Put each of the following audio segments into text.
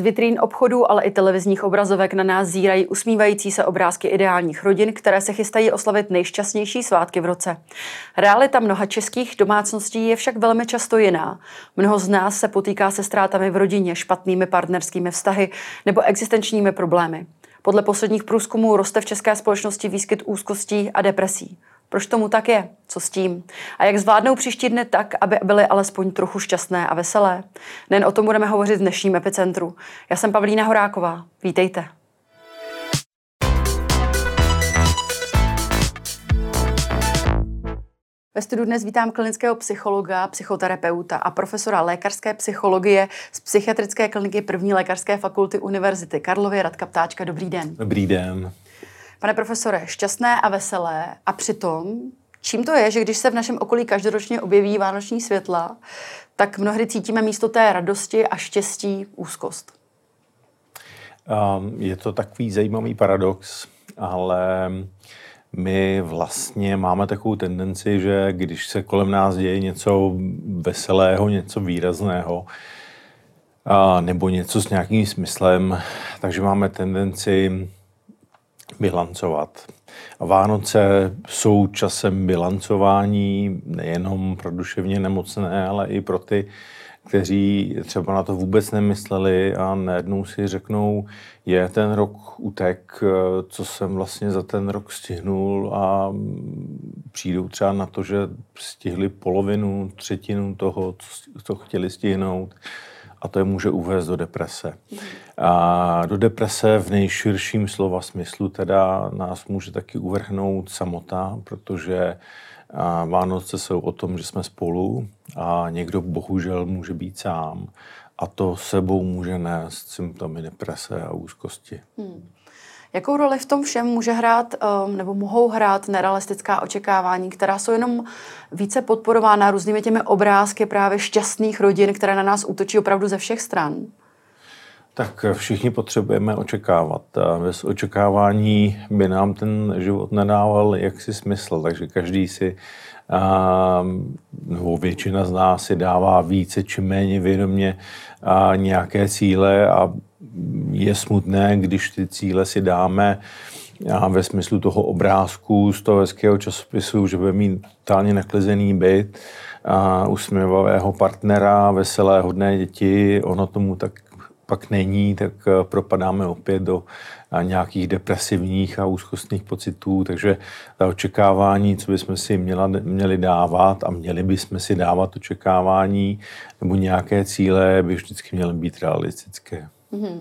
Z vitrín obchodů, ale i televizních obrazovek na nás zírají usmívající se obrázky ideálních rodin, které se chystají oslavit nejšťastnější svátky v roce. Realita mnoha českých domácností je však velmi často jiná. Mnoho z nás se potýká se ztrátami v rodině, špatnými partnerskými vztahy nebo existenčními problémy. Podle posledních průzkumů roste v české společnosti výskyt úzkostí a depresí. Proč tomu tak je? Co s tím? A jak zvládnou příští dny tak, aby byly alespoň trochu šťastné a veselé? Nen o tom budeme hovořit v dnešním epicentru. Já jsem Pavlína Horáková. Vítejte. Ve studiu dnes vítám klinického psychologa, psychoterapeuta a profesora lékařské psychologie z psychiatrické kliniky první lékařské fakulty Univerzity Karlovy Radka Ptáčka. Dobrý den. Dobrý den. Pane profesore, šťastné a veselé a přitom, čím to je, že když se v našem okolí každoročně objeví vánoční světla, tak mnohdy cítíme místo té radosti a štěstí úzkost? Um, je to takový zajímavý paradox, ale my vlastně máme takovou tendenci, že když se kolem nás děje něco veselého, něco výrazného, nebo něco s nějakým smyslem, takže máme tendenci bilancovat. Vánoce jsou časem bilancování nejenom pro duševně nemocné, ale i pro ty, kteří třeba na to vůbec nemysleli a najednou si řeknou, je ten rok utek, co jsem vlastně za ten rok stihnul a přijdou třeba na to, že stihli polovinu, třetinu toho, co chtěli stihnout a to je může uvést do deprese. A do deprese v nejširším slova smyslu teda nás může taky uvrhnout samota, protože Vánoce jsou o tom, že jsme spolu a někdo bohužel může být sám a to sebou může nést symptomy deprese a úzkosti. Hmm. Jakou roli v tom všem může hrát um, nebo mohou hrát nerealistická očekávání, která jsou jenom více podporována různými těmi obrázky právě šťastných rodin, které na nás útočí opravdu ze všech stran? Tak všichni potřebujeme očekávat. Bez očekávání by nám ten život nedával jaksi smysl, takže každý si a, nebo většina z nás si dává více či méně vědomě a, nějaké cíle a je smutné, když ty cíle si dáme a ve smyslu toho obrázku z toho hezkého časopisu, že bude mít totálně naklizený byt, a usměvavého partnera, veselé, hodné děti, ono tomu tak pak není, tak eh, propadáme opět do eh, nějakých depresivních a úzkostných pocitů, takže ta očekávání, co bychom si měla, měli dávat a měli bychom si dávat očekávání nebo nějaké cíle, by vždycky měly být realistické. Mm-hmm.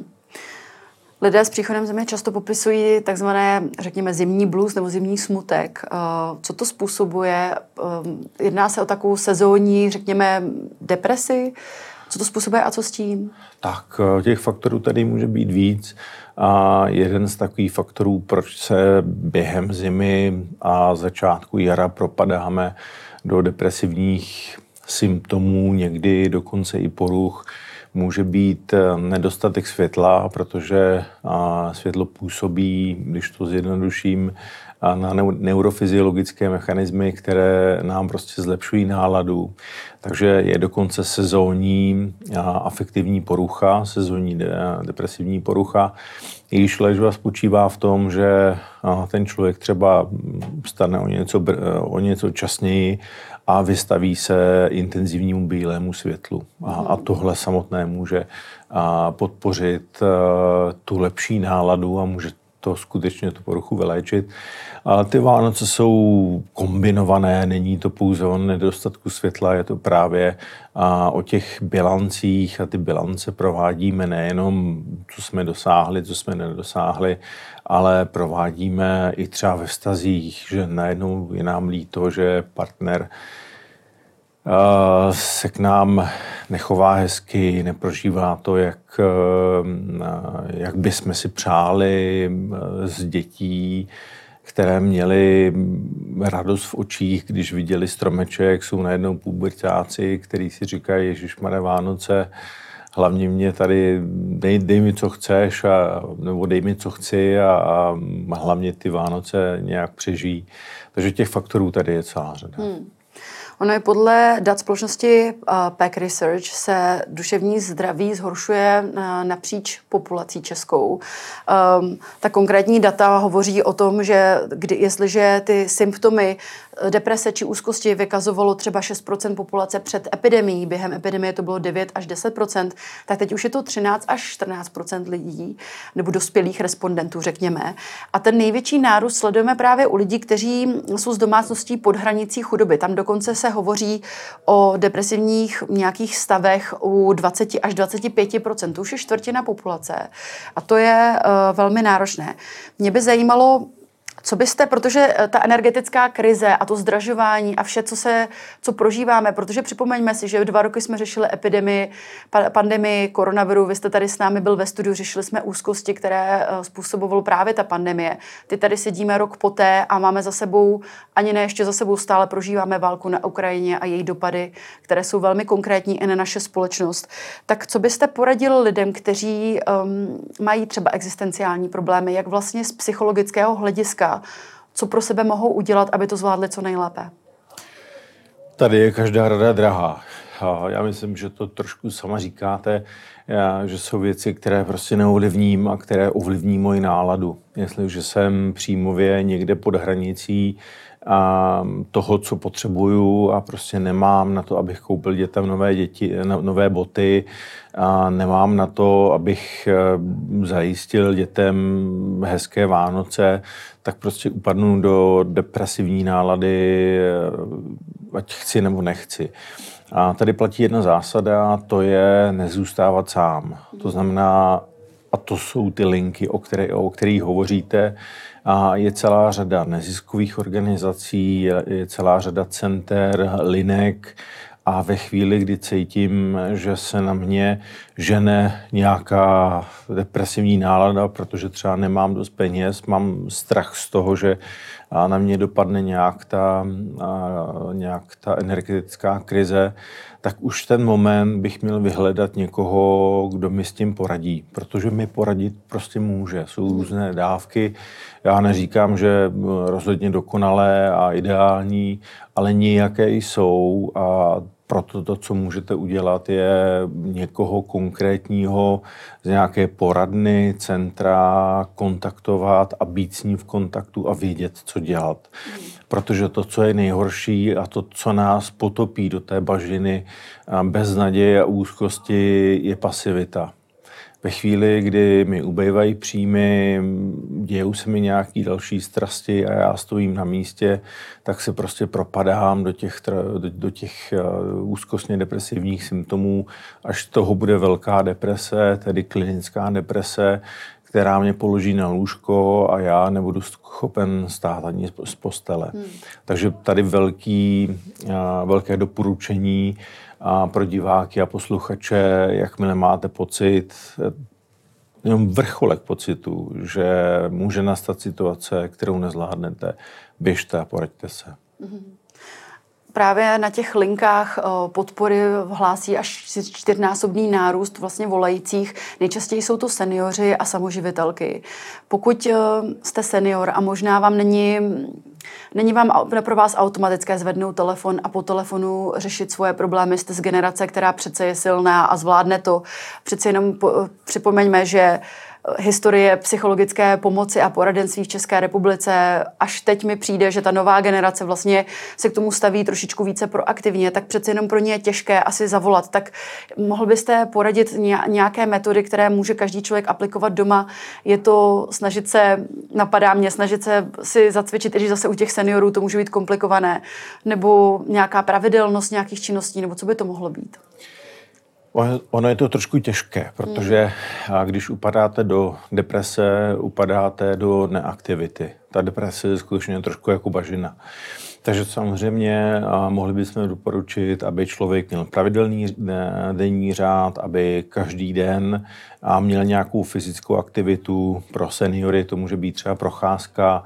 Lidé s příchodem země často popisují takzvané, řekněme, zimní blues nebo zimní smutek. Eh, co to způsobuje? Jedná se o takovou sezónní, řekněme, depresi? Co to způsobuje a co s tím? Tak eh, těch faktorů tady může být víc. A jeden z takových faktorů, proč se během zimy a začátku jara propadáme do depresivních symptomů, někdy dokonce i poruch, může být eh, nedostatek světla, protože světlo působí, když to zjednoduším, na neurofyziologické mechanismy, které nám prostě zlepšují náladu. Takže je dokonce sezónní afektivní porucha, sezónní depresivní porucha. Jejíž léčba spočívá v tom, že ten člověk třeba stane o něco, o něco časněji a vystaví se intenzivnímu bílému světlu. A, a tohle samotné může podpořit tu lepší náladu a může to skutečně tu poruchu vyléčit. A ty Vánoce jsou kombinované, není to pouze o nedostatku světla, je to právě a o těch bilancích a ty bilance provádíme nejenom, co jsme dosáhli, co jsme nedosáhli, ale provádíme i třeba ve vztazích, že najednou je nám líto, že partner se k nám nechová hezky, neprožívá to, jak, jak bychom si přáli z dětí, které měli radost v očích, když viděli stromeček, jsou najednou pubertáci, který si říkají, Ježíš Vánoce, hlavně mě tady, dej, dej mi, co chceš, a, nebo dej mi, co chci a, a hlavně ty Vánoce nějak přežijí. Takže těch faktorů tady je celá řada. Hmm. Ono je podle dat společnosti uh, Pack Research se duševní zdraví zhoršuje uh, napříč populací českou. Um, ta konkrétní data hovoří o tom, že kdy, jestliže ty symptomy deprese či úzkosti vykazovalo třeba 6% populace před epidemií, během epidemie to bylo 9 až 10%, tak teď už je to 13 až 14% lidí, nebo dospělých respondentů, řekněme. A ten největší nárůst sledujeme právě u lidí, kteří jsou z domácností pod hranicí chudoby. Tam dokonce se hovoří o depresivních nějakých stavech u 20 až 25 to už je čtvrtina populace. A to je uh, velmi náročné. Mě by zajímalo, co byste, protože eh, ta energetická krize a to zdražování a vše, co, se, co prožíváme, protože připomeňme si, že dva roky jsme řešili epidemii, pandemii koronaviru, vy jste tady s námi byl ve studiu, řešili jsme úzkosti, které eh, způsobovala právě ta pandemie. Ty tady sedíme rok poté a máme za sebou, ani ne ještě za sebou, stále prožíváme válku na Ukrajině a její dopady, které jsou velmi konkrétní i na naše společnost. Tak co byste poradil lidem, kteří um, mají třeba existenciální problémy, jak vlastně z psychologického hlediska co pro sebe mohou udělat, aby to zvládli co nejlépe? Tady je každá rada drahá. Já myslím, že to trošku sama říkáte, že jsou věci, které prostě neovlivním a které ovlivní moji náladu. Jestliže jsem příjmově někde pod hranicí a toho, co potřebuju a prostě nemám na to, abych koupil dětem nové, děti, nové boty a nemám na to, abych eh, zajistil dětem hezké Vánoce, tak prostě upadnu do depresivní nálady, eh, ať chci nebo nechci. A tady platí jedna zásada, to je nezůstávat sám. To znamená, a to jsou ty linky, o, které, o kterých hovoříte, a je celá řada neziskových organizací, je, je celá řada center, linek, a ve chvíli, kdy cítím, že se na mě žene nějaká depresivní nálada, protože třeba nemám dost peněz, mám strach z toho, že na mě dopadne nějak ta, nějak ta energetická krize, tak už ten moment bych měl vyhledat někoho, kdo mi s tím poradí, protože mi poradit prostě může. Jsou různé dávky, já neříkám, že rozhodně dokonalé a ideální, ale nějaké jsou a proto to, co můžete udělat, je někoho konkrétního z nějaké poradny, centra kontaktovat a být s ním v kontaktu a vědět, co dělat. Protože to, co je nejhorší a to, co nás potopí do té bažiny bez naděje a úzkosti, je pasivita ve chvíli, kdy mi ubejvají příjmy, dějou se mi nějaký další strasti a já stojím na místě, tak se prostě propadám do těch, do, do těch uh, úzkostně depresivních symptomů, až toho bude velká deprese, tedy klinická deprese, která mě položí na lůžko a já nebudu schopen stát ani z postele. Hmm. Takže tady velký, uh, velké doporučení a pro diváky a posluchače, jakmile máte pocit, jenom vrcholek pocitu, že může nastat situace, kterou nezvládnete, běžte a poraďte se. Mm-hmm právě na těch linkách eh, podpory hlásí až čtyřnásobný nárůst vlastně volajících. Nejčastěji jsou to seniori a samoživitelky. Pokud eh, jste senior a možná vám není Není vám pro vás automatické zvednout telefon a po telefonu řešit svoje problémy. Jste z generace, která přece je silná a zvládne to. Přece jenom po, připomeňme, že historie psychologické pomoci a poradenství v České republice, až teď mi přijde, že ta nová generace vlastně se k tomu staví trošičku více proaktivně, tak přece jenom pro ně je těžké asi zavolat. Tak mohl byste poradit nějaké metody, které může každý člověk aplikovat doma? Je to snažit se, napadá mě, snažit se si zacvičit, i když zase u těch seniorů to může být komplikované, nebo nějaká pravidelnost nějakých činností, nebo co by to mohlo být? Ono je to trošku těžké, protože když upadáte do deprese, upadáte do neaktivity. Ta deprese je skutečně trošku jako bažina. Takže samozřejmě mohli bychom doporučit, aby člověk měl pravidelný denní řád, aby každý den měl nějakou fyzickou aktivitu. Pro seniory to může být třeba procházka,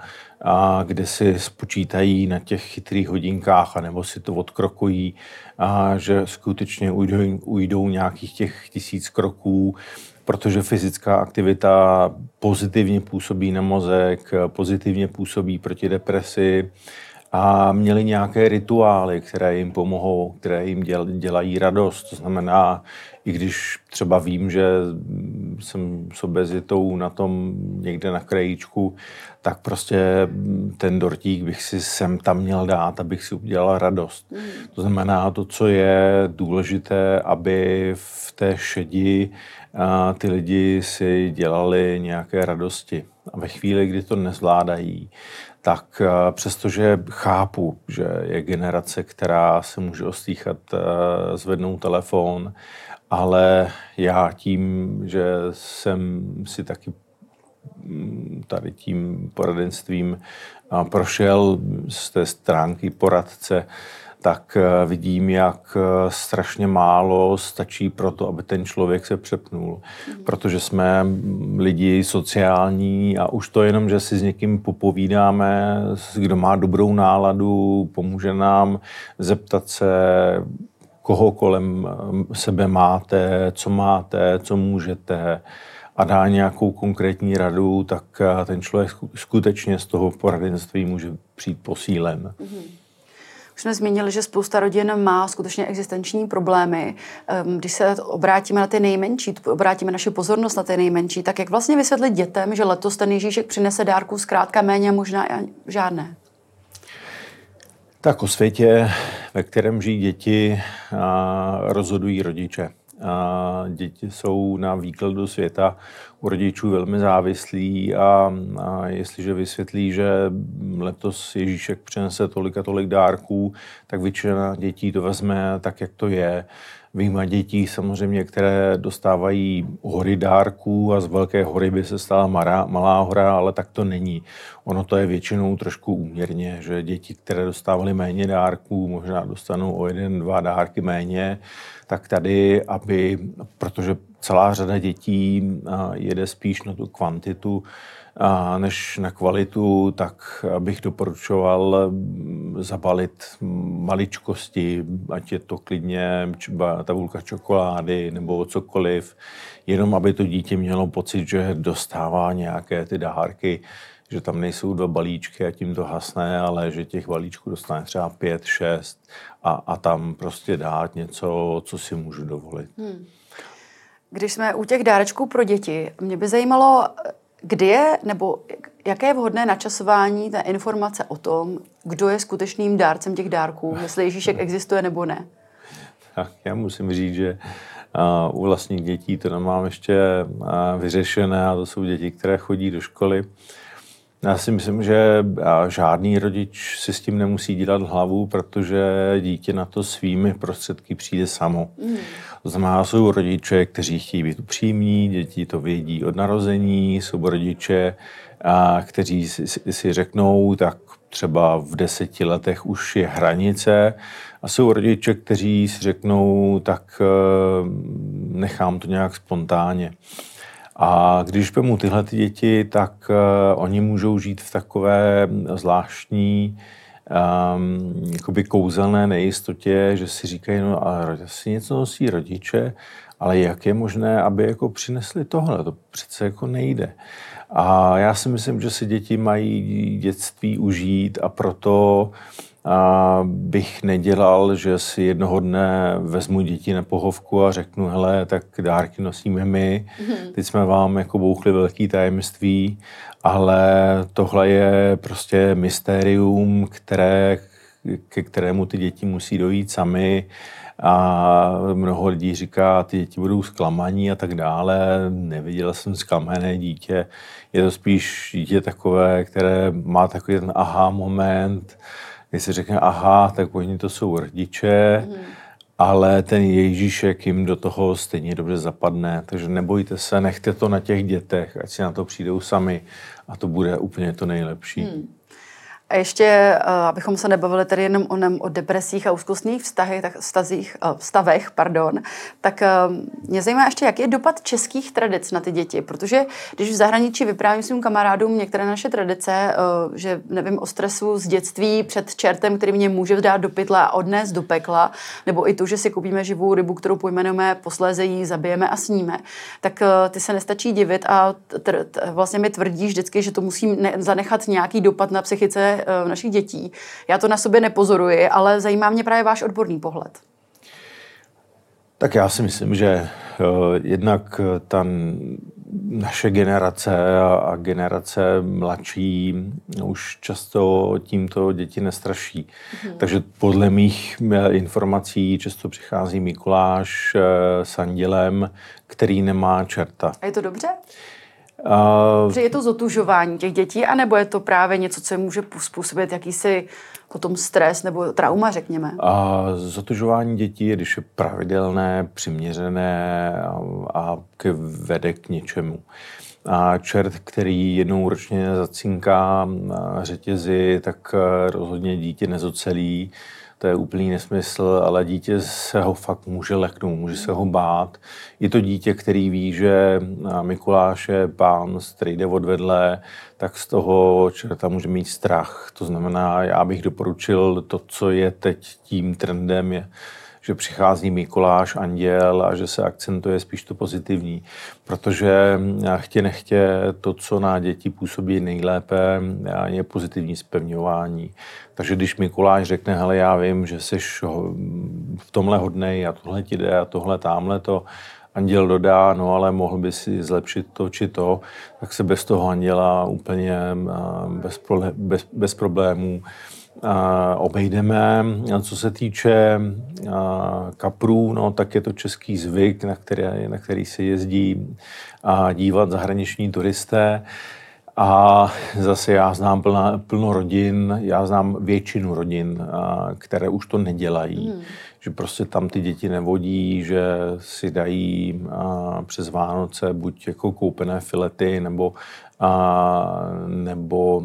kde si spočítají na těch chytrých hodinkách, anebo si to odkrokují, že skutečně ujdou, ujdou nějakých těch tisíc kroků, protože fyzická aktivita pozitivně působí na mozek, pozitivně působí proti depresi a měli nějaké rituály, které jim pomohou, které jim dělají radost. To znamená, i když třeba vím, že jsem s obezitou na tom někde na krajíčku, tak prostě ten dortík bych si sem tam měl dát, abych si udělal radost. Mm. To znamená, to, co je důležité, aby v té šedi a ty lidi si dělali nějaké radosti. A ve chvíli, kdy to nezvládají, tak přestože chápu, že je generace, která se může ostýchat zvednout telefon, ale já tím, že jsem si taky mm, tady tím poradenstvím prošel z té stránky poradce, tak eh, vidím, jak eh, strašně málo stačí pro to, aby ten člověk se přepnul. Mhm. Protože jsme lidi sociální a už to jenom, že si s někým popovídáme, kdo má dobrou náladu, pomůže nám zeptat se, koho kolem eh, sebe máte, co máte, co můžete a dá nějakou konkrétní radu, tak ten člověk skutečně z toho poradenství může přijít posílen. Mm-hmm. Už jsme zmínili, že spousta rodin má skutečně existenční problémy. Ehm, když se obrátíme na ty nejmenší, obrátíme naši pozornost na ty nejmenší, tak jak vlastně vysvětlit dětem, že letos ten Ježíšek přinese dárků zkrátka méně, možná žádné? Tak o světě, ve kterém žijí děti, rozhodují rodiče. A děti jsou na výkladu světa u rodičů velmi závislí a, a jestliže vysvětlí, že letos Ježíšek přinese tolik a tolik dárků, tak většina dětí to vezme tak, jak to je. Výjima dětí samozřejmě, které dostávají hory dárků a z velké hory by se stala malá, malá hora, ale tak to není. Ono to je většinou trošku úměrně, že děti, které dostávaly méně dárků, možná dostanou o jeden, dva dárky méně, tak tady, aby, protože celá řada dětí jede spíš na tu kvantitu, než na kvalitu, tak bych doporučoval zabalit maličkosti, ať je to klidně třeba tabulka čokolády nebo cokoliv, jenom aby to dítě mělo pocit, že dostává nějaké ty dárky, že tam nejsou dva balíčky a tím to hasne, ale že těch balíčků dostane třeba pět, šest a, a tam prostě dát něco, co si můžu dovolit. Hmm. Když jsme u těch dárečků pro děti, mě by zajímalo, kdy je, nebo jaké je vhodné načasování té informace o tom, kdo je skutečným dárcem těch dárků, jestli Ježíšek existuje nebo ne? Tak já musím říct, že u vlastních dětí to nemám ještě vyřešené a to jsou děti, které chodí do školy. Já si myslím, že žádný rodič si s tím nemusí dělat hlavu, protože dítě na to svými prostředky přijde samo. Mm. To znamená, jsou rodiče, kteří chtějí být upřímní, děti to vědí od narození, jsou rodiče, a kteří si, si řeknou, tak třeba v deseti letech už je hranice a jsou rodiče, kteří si řeknou, tak eh, nechám to nějak spontánně. A když mu tyhle ty děti, tak uh, oni můžou žít v takové zvláštní um, jakoby kouzelné nejistotě, že si říkají, no a asi něco nosí rodiče, ale jak je možné, aby jako přinesli tohle? To přece jako nejde. A já si myslím, že si děti mají dětství užít a proto a bych nedělal, že si jednoho dne vezmu děti na pohovku a řeknu, hele, tak dárky nosíme my, mhm. teď jsme vám jako bouchli velký tajemství, ale tohle je prostě mystérium, které, ke kterému ty děti musí dojít sami a mnoho lidí říká, ty děti budou zklamaní a tak dále. Neviděl jsem zklamané dítě. Je to spíš dítě takové, které má takový ten aha moment, kdy si řekne, aha, tak oni to jsou rodiče, mm. ale ten Ježíšek jim do toho stejně dobře zapadne. Takže nebojte se, nechte to na těch dětech, ať si na to přijdou sami a to bude úplně to nejlepší. Mm. A ještě, eh, abychom se nebavili tady jenom o, nem, o depresích a úzkostných vztahech, tak vztazích, eh, stavech, pardon, tak eh, mě zajímá ještě, jaký je dopad českých tradic na ty děti, protože když v zahraničí vyprávím svým kamarádům některé naše tradice, že nevím o stresu z dětství před čertem, který mě může dát do pytla a odnést do pekla, nebo i to, že si koupíme živou rybu, kterou pojmenujeme, posléze ji zabijeme a sníme, tak ty se nestačí divit a vlastně mi tvrdíš vždycky, že to musím ne- zanechat nějaký dopad na psychice uh, našich dětí. Já to na sobě nepozoruji, ale zajímá mě právě váš odborný pohled. Tak já si myslím, že uh, jednak ta naše generace a, a generace mladší už často tímto děti nestraší. Mm. Takže podle mých informací často přichází Mikuláš s andělem, který nemá čerta. A je to dobře? Uh, že je to zotužování těch dětí, anebo je to právě něco, co může způsobit jakýsi potom stres nebo trauma, řekněme? A zotužování dětí je, když je pravidelné, přiměřené a, a k, vede k něčemu. A čert, který jednou ročně zacinká řetězy, tak rozhodně dítě nezocelí to je úplný nesmysl, ale dítě se ho fakt může leknout, může se ho bát. Je to dítě, který ví, že Mikuláš je pán, který jde odvedle, tak z toho čerta může mít strach. To znamená, já bych doporučil to, co je teď tím trendem, je že přichází Mikuláš, anděl a že se akcentuje spíš to pozitivní. Protože chtě nechtě to, co na děti působí nejlépe, je pozitivní spevňování. Takže když Mikuláš řekne, hele, já vím, že jsi v tomhle hodnej a tohle ti jde a tohle tamhle to, anděl dodá, no ale mohl by si zlepšit to či to, tak se bez toho anděla úplně bez, bez, bez problémů obejdeme. Co se týče kaprů, no, tak je to český zvyk, na který, na který se jezdí a dívat zahraniční turisté. A zase já znám plno, plno rodin, já znám většinu rodin, které už to nedělají. Hmm. Že prostě tam ty děti nevodí, že si dají přes Vánoce buď jako koupené filety nebo, nebo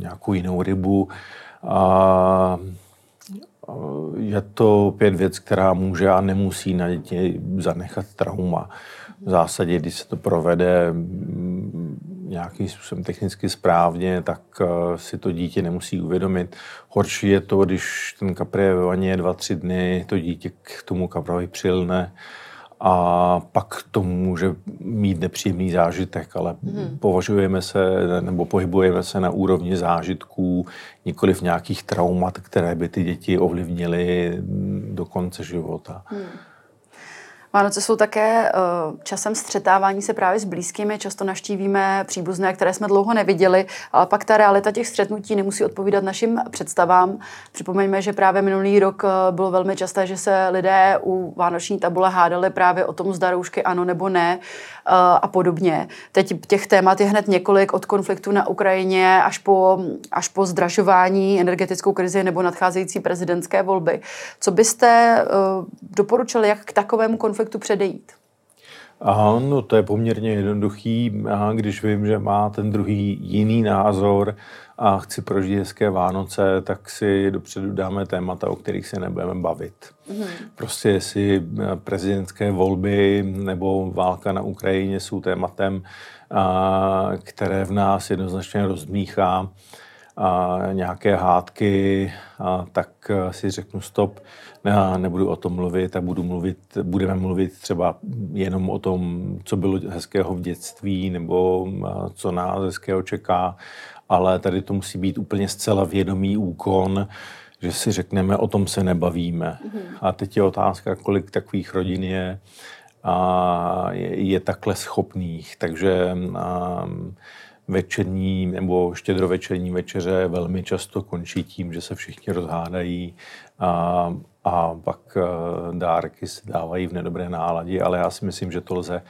nějakou jinou rybu. A je to pět věc, která může a nemusí na děti zanechat trauma. V zásadě, když se to provede mm, nějakým způsobem technicky správně, tak eh, si to dítě nemusí uvědomit. Horší je to, když ten kapr je ve vaně dva, tři dny, to dítě k tomu kaprovi přilne a pak to může mít nepříjemný zážitek, ale hmm. považujeme se nebo pohybujeme se na úrovni zážitků, nikoli v nějakých traumat, které by ty děti ovlivnily do konce života. Hmm. Vánoce jsou také uh, časem střetávání se právě s blízkými. Často naštívíme příbuzné, které jsme dlouho neviděli, ale pak ta realita těch střetnutí nemusí odpovídat našim představám. Připomeňme, že právě minulý rok uh, bylo velmi časté, že se lidé u vánoční tabule hádali právě o tom, zda roušky ano nebo ne uh, a podobně. Teď těch témat je hned několik od konfliktu na Ukrajině až po, až po zdražování, energetickou krizi nebo nadcházející prezidentské volby. Co byste doporučili, jak k takovému konfliktu konfliktu předejít? Aha, no to je poměrně jednoduchý. Aha, když vím, že má ten druhý jiný názor a chci prožít hezké Vánoce, tak si dopředu dáme témata, o kterých se nebudeme bavit. Mm. Prostě jestli prezidentské volby nebo válka na Ukrajině jsou tématem, a, které v nás jednoznačně rozmíchá a nějaké hádky, a tak si řeknu stop, ne, nebudu o tom mluvit a budu mluvit, budeme mluvit třeba jenom o tom, co bylo hezkého v dětství nebo co nás hezkého čeká, ale tady to musí být úplně zcela vědomý úkon, že si řekneme, o tom se nebavíme. Mm-hmm. A teď je otázka, kolik takových rodin je, a je, je takhle schopných. Takže a, večerní nebo štědrovečerní večeře velmi často končí tím, že se všichni rozhádají a, a pak eh, dárky se dávají v nedobré náladě, ale já si myslím, že to lze,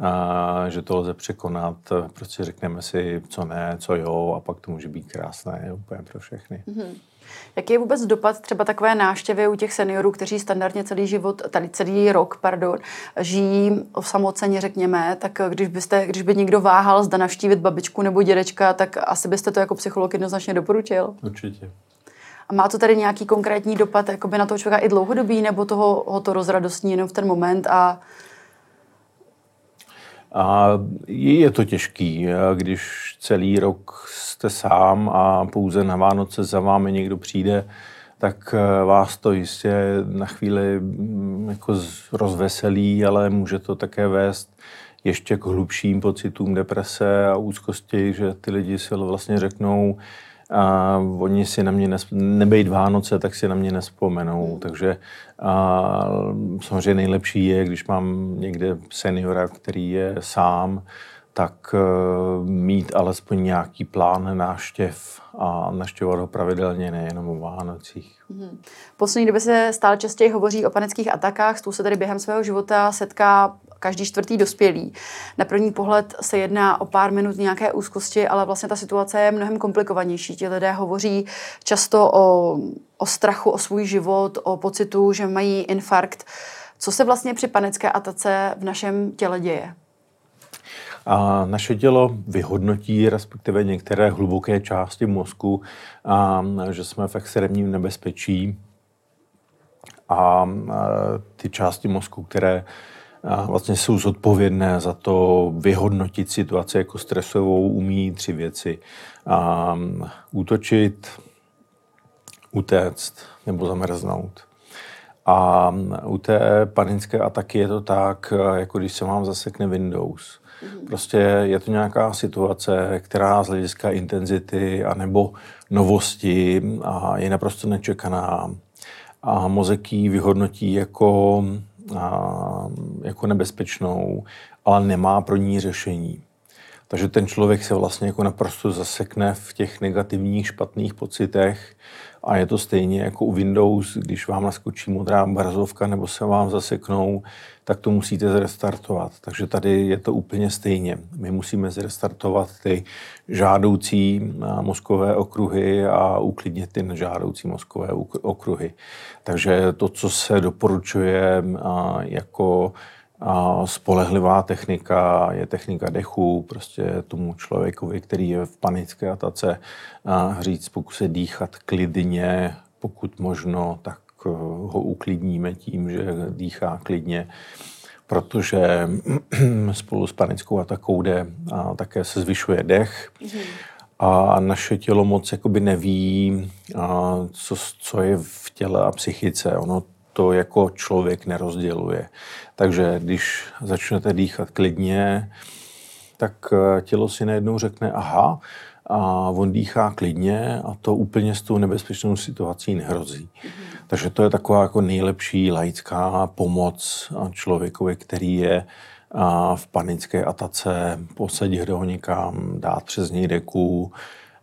a, že to lze překonat. Prostě řekneme si, co ne, co jo, a pak to může být krásné úplně pro všechny. Mm-hmm. Jaký je vůbec dopad třeba takové návštěvy u těch seniorů, kteří standardně celý život, tady celý rok, pardon, žijí samoceně, řekněme, tak když, byste, když by někdo váhal, zda navštívit babičku nebo dědečka, tak asi byste to jako psycholog jednoznačně doporučil? Určitě. A má to tady nějaký konkrétní dopad jakoby na toho člověka i dlouhodobý, nebo toho ho to rozradostní jenom v ten moment a a je to těžký, když celý rok jste sám a pouze na Vánoce za vámi někdo přijde, tak eh, vás to jistě na chvíli mm, jako rozveselí, ale může to také vést ještě k hlubším pocitům deprese a úzkosti, že ty lidi si vlastně řeknou, a oni si na mě, nes, nebejt Vánoce, tak si na mě nespomenou. Hmm. Takže a, samozřejmě nejlepší je, když mám někde seniora, který je sám, tak uh, mít alespoň nějaký plán náštěv a naštěvovat ho pravidelně, nejenom o Vánocích. Mm-hmm. Poslední době se stále častěji hovoří o panických atakách, s tou se tady během svého života setká každý čtvrtý dospělý. Na první pohled se jedná o pár minut nějaké úzkosti, ale vlastně ta situace je mnohem komplikovanější. Ti lidé hovoří často o, o strachu, o svůj život, o pocitu, že mají infarkt. Co se vlastně při panické atace v našem těle děje? A naše tělo vyhodnotí, respektive některé hluboké části mozku, a, že jsme v extrémním nebezpečí. A, a ty části mozku, které a vlastně jsou zodpovědné za to vyhodnotit situaci jako stresovou, umí tři věci. A, útočit, utéct nebo zamrznout. A u té panické ataky je to tak, jako když se vám zasekne Windows. Mhm. Prostě je to nějaká situace, která z hlediska intenzity anebo novosti a je naprosto nečekaná. A mozek ji vyhodnotí jako, a, jako nebezpečnou, ale nemá pro ní řešení. Takže ten člověk se vlastně jako naprosto zasekne v těch negativních, špatných pocitech a je to stejně jako u Windows, když vám naskočí modrá barzovka nebo se vám zaseknou, tak to musíte zrestartovat. Takže tady je to úplně stejně. My musíme zrestartovat ty žádoucí mozkové okruhy a uklidnit ty nežádoucí mozkové okruhy. Takže to, co se doporučuje jako spolehlivá technika je technika dechu, prostě tomu člověkovi, který je v panické atace, říct, pokusit dýchat klidně, pokud možno, tak eh, ho uklidníme tím, že dýchá klidně, protože spolu s panickou atakou jde a také se zvyšuje dech. A naše tělo moc jakoby neví, a co, co je v těle a psychice. Ono to jako člověk nerozděluje. Takže když začnete dýchat klidně, tak eh, tělo si najednou řekne, aha, a on dýchá klidně a to úplně s tou nebezpečnou situací nehrozí. Mm-hmm. Takže to je taková jako nejlepší laická pomoc člověkovi, který je v panické atace, posadit ho někam, dát přes něj deku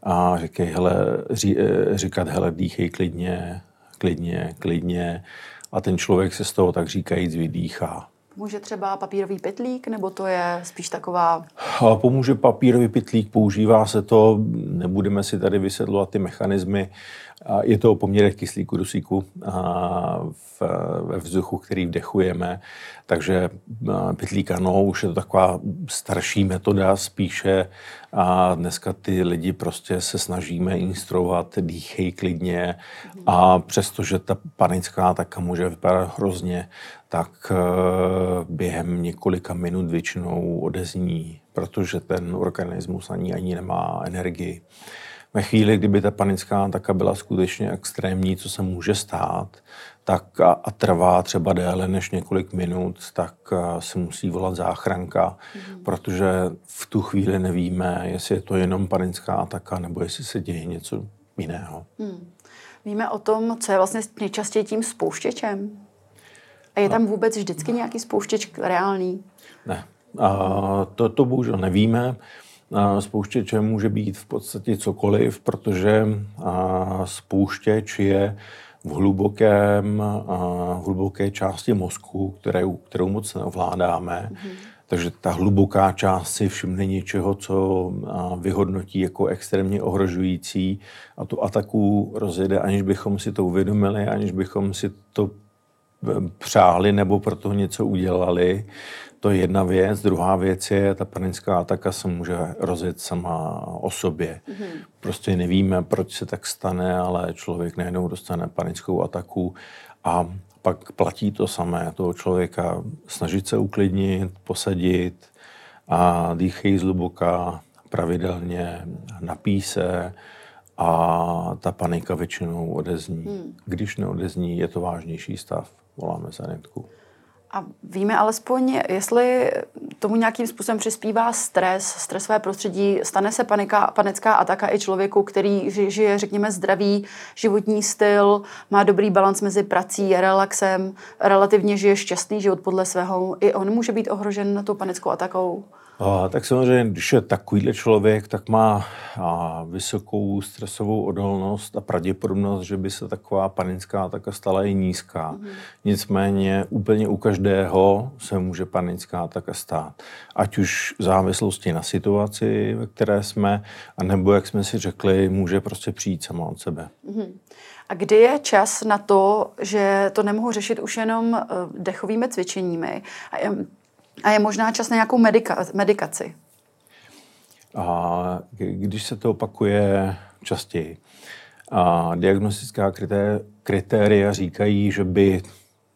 a říkej, hele, ří, eh, říkat, hele, dýchej klidně, klidně, klidně a ten člověk se z toho tak říkajíc vydýchá. Může třeba papírový pytlík, nebo to je spíš taková... Pomůže papírový pytlík, používá se to, nebudeme si tady vysvětlovat ty mechanismy, je to o poměrech kyslíku dusíku v, ve vzduchu, který vdechujeme, takže pytlík ano, už je to taková starší metoda spíše. A dneska ty lidi prostě se snažíme instruovat, dýchej klidně. A přestože ta panická taka může vypadat hrozně, tak e, během několika minut většinou odezní, protože ten organismus ani ani nemá energii ve chvíli, kdyby ta panická ataka byla skutečně extrémní, co se může stát, tak a, a trvá třeba déle než několik minut, tak se musí volat záchranka, mm. protože v tu chvíli nevíme, jestli je to jenom panická ataka nebo jestli se děje něco jiného. Mm. Víme o tom, co je vlastně nejčastěji tím spouštěčem? A je tam no. vůbec vždycky nějaký spouštěč reálný? Ne, a to, to bohužel nevíme. Spouštěčem může být v podstatě cokoliv, protože spouštěč je v hlubokém, v hluboké části mozku, kterou, kterou moc neovládáme. Mm-hmm. Takže ta hluboká část si všimne něčeho, co vyhodnotí jako extrémně ohrožující a tu ataku rozjede, aniž bychom si to uvědomili, aniž bychom si to e, přáli nebo pro to něco udělali. To je jedna věc. Druhá věc je, ta panická ataka se může rozjet sama o sobě. Mm-hmm. Prostě nevíme, proč se tak stane, ale člověk najednou dostane panickou ataku a pak platí to samé toho člověka snažit se uklidnit, posadit a dýchej zhluboka, pravidelně, napí se a ta panika většinou odezní. Hmm. Když neodezní, je to vážnější stav, voláme sanitku. A víme alespoň, jestli tomu nějakým způsobem přispívá stres, stresové prostředí, stane se panika, panická ataka i člověku, který žije, řekněme, zdravý životní styl, má dobrý balans mezi prací a relaxem, relativně žije šťastný život podle svého. I on může být ohrožen tou panickou atakou. A, tak samozřejmě, když je takovýhle člověk, tak má a, vysokou stresovou odolnost a pravděpodobnost, že by se taková panická ataka stala i nízká. Mm. Nicméně úplně u každého se může panická ataka stát. Ať už v závislosti na situaci, ve které jsme, anebo, jak jsme si řekli, může prostě přijít sama od sebe. Mm. A kdy je čas na to, že to nemohu řešit už jenom eh, dechovými cvičeními a je možná čas na nějakou medika, medikaci. A když se to opakuje častěji, a diagnostická kritéria říkají, že by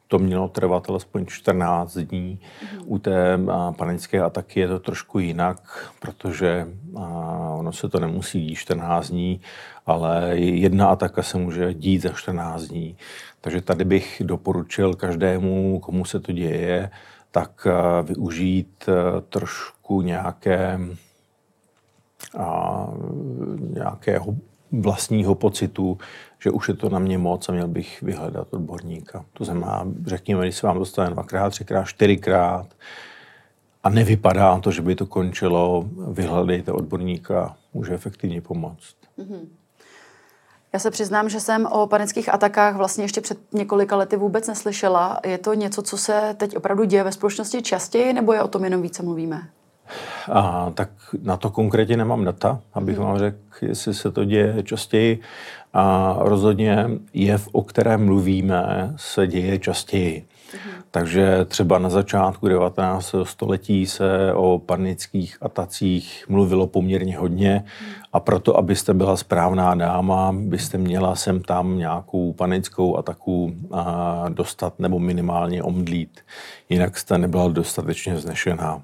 to mělo trvat alespoň 14 dní. Mm-hmm. U té panické ataky je to trošku jinak, protože ono se to nemusí dít 14 dní, ale jedna ataka se může dít za 14 dní. Takže tady bych doporučil každému, komu se to děje, tak eh, využít eh, trošku nějaké, a, nějakého vlastního pocitu, že už je to na mě moc a měl bych vyhledat odborníka. To znamená, řekněme, když se vám dostane dvakrát, třikrát, čtyřikrát a nevypadá to, že by to končilo, vyhledejte odborníka, může efektivně pomoct. Mm-hmm. Já se přiznám, že jsem o panických atakách vlastně ještě před několika lety vůbec neslyšela. Je to něco, co se teď opravdu děje ve společnosti častěji, nebo je o tom jenom více mluvíme? A, tak na to konkrétně nemám data, abych hmm. vám řekl, jestli se to děje častěji. A rozhodně jev, o kterém mluvíme, se děje častěji. Takže třeba na začátku 19. století se o panických atacích mluvilo poměrně hodně a proto, abyste byla správná dáma, byste měla sem tam nějakou panickou ataku dostat nebo minimálně omdlít. Jinak jste nebyla dostatečně vznešená.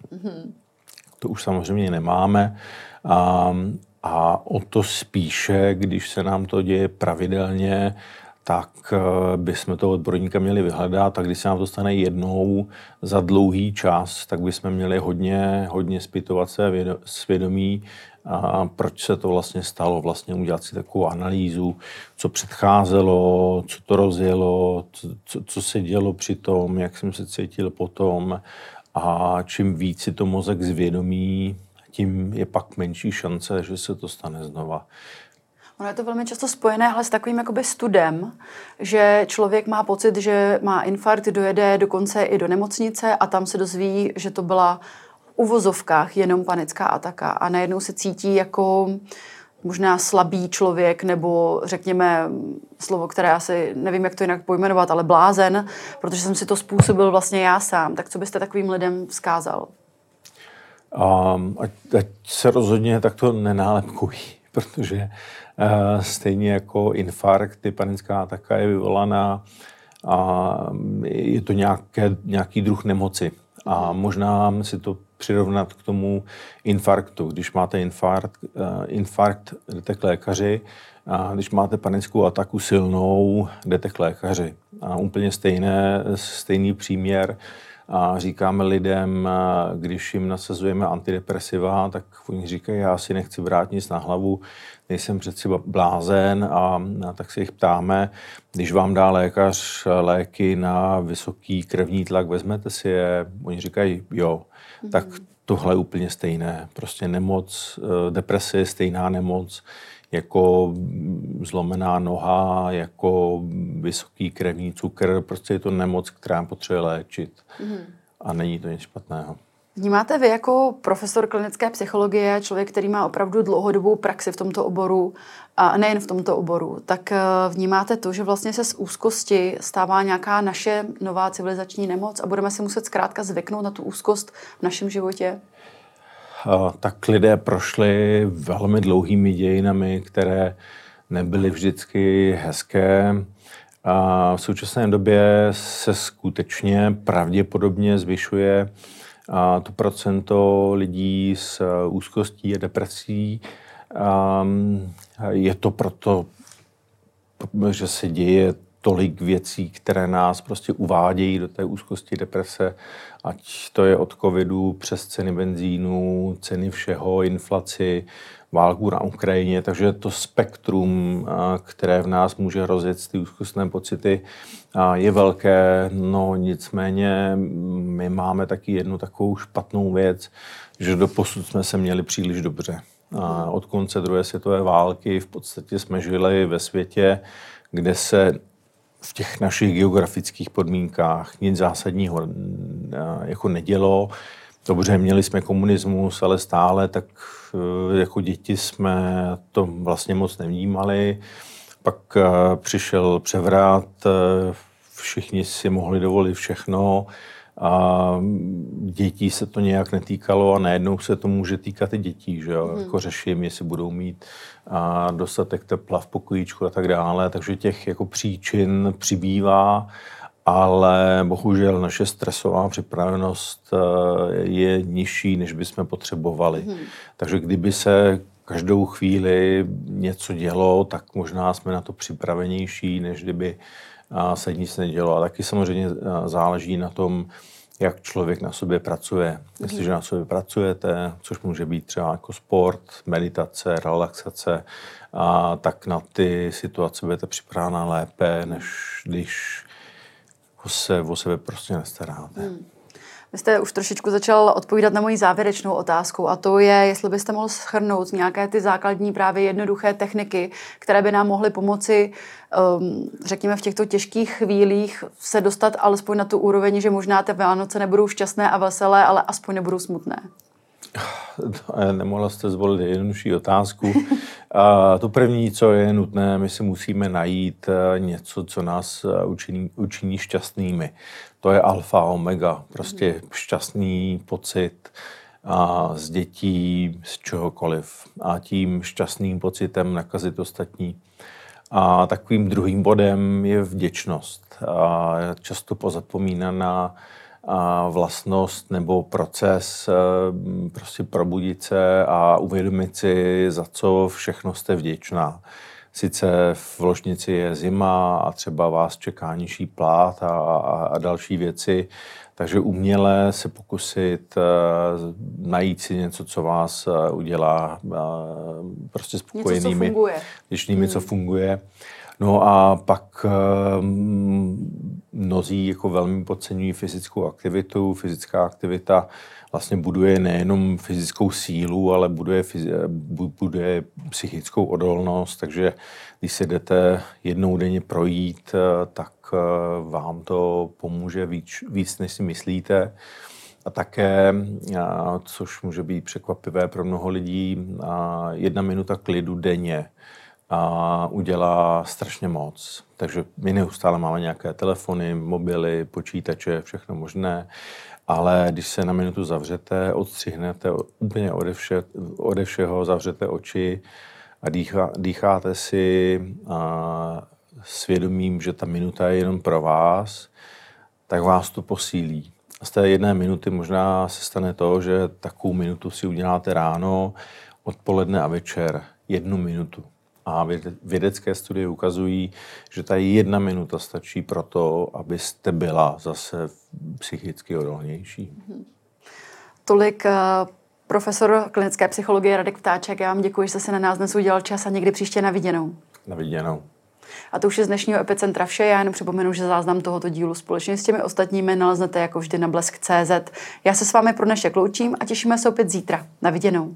To už samozřejmě nemáme. A, a o to spíše, když se nám to děje pravidelně, tak eh, bychom toho odborníka měli vyhledat a když se nám to stane jednou za dlouhý čas, tak bychom měli hodně, hodně zpytovat se svědomí, a proč se to vlastně stalo, vlastně udělat si takovou analýzu, co předcházelo, co to rozjelo, co, co se dělo při tom, jak jsem se cítil potom a čím víc si to mozek zvědomí, tím je pak menší šance, že se to stane znova. Ono je to velmi často spojené ale s takovým jakoby studem, že člověk má pocit, že má infarkt, dojede dokonce i do nemocnice a tam se dozví, že to byla v uvozovkách jenom panická ataka a najednou se cítí jako možná slabý člověk nebo řekněme slovo, které asi nevím, jak to jinak pojmenovat, ale blázen, protože jsem si to způsobil vlastně já sám. Tak co byste takovým lidem vzkázal? Um, ať, ať se rozhodně takto nenálepkují, protože stejně jako infarkt, ty panická ataka je vyvolaná a je to nějaké, nějaký druh nemoci. A možná si to přirovnat k tomu infarktu. Když máte infarkt, uh, infarkt jdete k lékaři, a když máte panickou ataku silnou, jdete k lékaři. A úplně stejné, stejný příměr a říkáme lidem, když jim nasazujeme antidepresiva, tak oni říkají, já si nechci brát nic na hlavu, nejsem přeci blázen a, a tak se jich ptáme, když vám dá lékař léky na vysoký krevní tlak, vezmete si je? Oni říkají, jo. Mm-hmm. Tak tohle je úplně stejné. Prostě nemoc, eh, deprese je stejná nemoc jako zlomená noha, jako vysoký krevní cukr, prostě je to nemoc, která potřebuje léčit. Mm. A není to nic špatného. Vnímáte vy jako profesor klinické psychologie, člověk, který má opravdu dlouhodobou praxi v tomto oboru, a nejen v tomto oboru, tak eh, vnímáte to, že vlastně se z úzkosti stává nějaká naše nová civilizační nemoc a budeme si muset zkrátka zvyknout na tu úzkost v našem životě? tak lidé prošli velmi dlouhými dějinami, které nebyly vždycky hezké. A v současné době se skutečně pravděpodobně zvyšuje a to procento lidí s úzkostí a depresí. A je to proto, že se děje tolik věcí, které nás prostě uvádějí do té úzkosti deprese, ať to je od covidu přes ceny benzínu, ceny všeho, inflaci, válku na Ukrajině, takže to spektrum, které v nás může rozjet ty úzkostné pocity, je velké, no nicméně my máme taky jednu takovou špatnou věc, že do posud jsme se měli příliš dobře. Od konce druhé světové války v podstatě jsme žili ve světě, kde se v těch našich geografických podmínkách nic zásadního jako nedělo. Dobře, měli jsme komunismus, ale stále tak e, jako děti jsme to vlastně moc nevnímali. Pak e, přišel převrat, e, všichni si mohli dovolit všechno a dětí se to nějak netýkalo a najednou se to může týkat i dětí, že jo? Hmm. Jako řeším, jestli budou mít a dostatek tepla v pokojíčku a tak dále, takže těch jako příčin přibývá, ale bohužel naše stresová připravenost eh, je nižší, než bychom potřebovali. Hmm. Takže kdyby se každou chvíli něco dělo, tak možná jsme na to připravenější, než kdyby se nic nedělo. A taky samozřejmě eh, záleží na tom, jak člověk na sobě pracuje. Jestliže na sobě pracujete, což může být třeba jako sport, meditace, relaxace, a tak na ty situace budete připravena lépe, než když se o sebe prostě nestaráte. Hmm. Vy jste už trošičku začal odpovídat na moji závěrečnou otázku a to je, jestli byste mohl schrnout nějaké ty základní právě jednoduché techniky, které by nám mohly pomoci, um, řekněme, v těchto těžkých chvílích se dostat alespoň na tu úroveň, že možná ty Vánoce nebudou šťastné a veselé, ale aspoň nebudou smutné. Nemohla jste zvolit jednodušší otázku. A to první, co je nutné, my si musíme najít eh, něco, co nás eh, učiní, učiní šťastnými. To je alfa, omega, prostě šťastný pocit a z dětí, z čehokoliv. A tím šťastným pocitem nakazit ostatní. A takovým druhým bodem je vděčnost. A často pozapomínaná vlastnost nebo proces eh, prostě probudit se a uvědomit si, za co všechno jste vděčná. Sice v ložnici je zima a třeba vás čeká nižší plát a, a, a další věci, takže uměle se pokusit uh, najít si něco, co vás uh, udělá uh, prostě spokojenými. Něco, co funguje. Hmm. co funguje. No a pak um, mnozí jako velmi podceňují fyzickou aktivitu. Fyzická aktivita vlastně buduje nejenom fyzickou sílu, ale buduje, buduje psychickou odolnost, takže když se jdete jednou denně projít, eh, tak eh, vám to pomůže víc, víc než si myslíte. A také, což může být překvapivé pro mnoho lidí, jedna minuta klidu denně a udělá strašně moc. Takže my neustále máme nějaké telefony, mobily, počítače, všechno možné, ale když se na minutu zavřete, odstřihnete úplně ode, vše, ode všeho, zavřete oči a dýchá, dýcháte si a svědomím, že ta minuta je jenom pro vás, tak vás to posílí. A z té jedné minuty možná se stane to, že takovou minutu si uděláte ráno, odpoledne a večer. Jednu minutu. A vědecké studie ukazují, že ta jedna minuta stačí pro to, abyste byla zase psychicky odolnější. Tolik uh, profesor klinické psychologie Radek Ptáček. Já vám děkuji, že jste si na nás dnes udělal čas a někdy příště na viděnou. Na viděnou. A to už je z dnešního Epicentra vše. Já jenom připomenu, že záznam tohoto dílu společně s těmi ostatními naleznete jako vždy na blesk.cz. Já se s vámi pro dnešek loučím a těšíme se opět zítra. Na viděnou.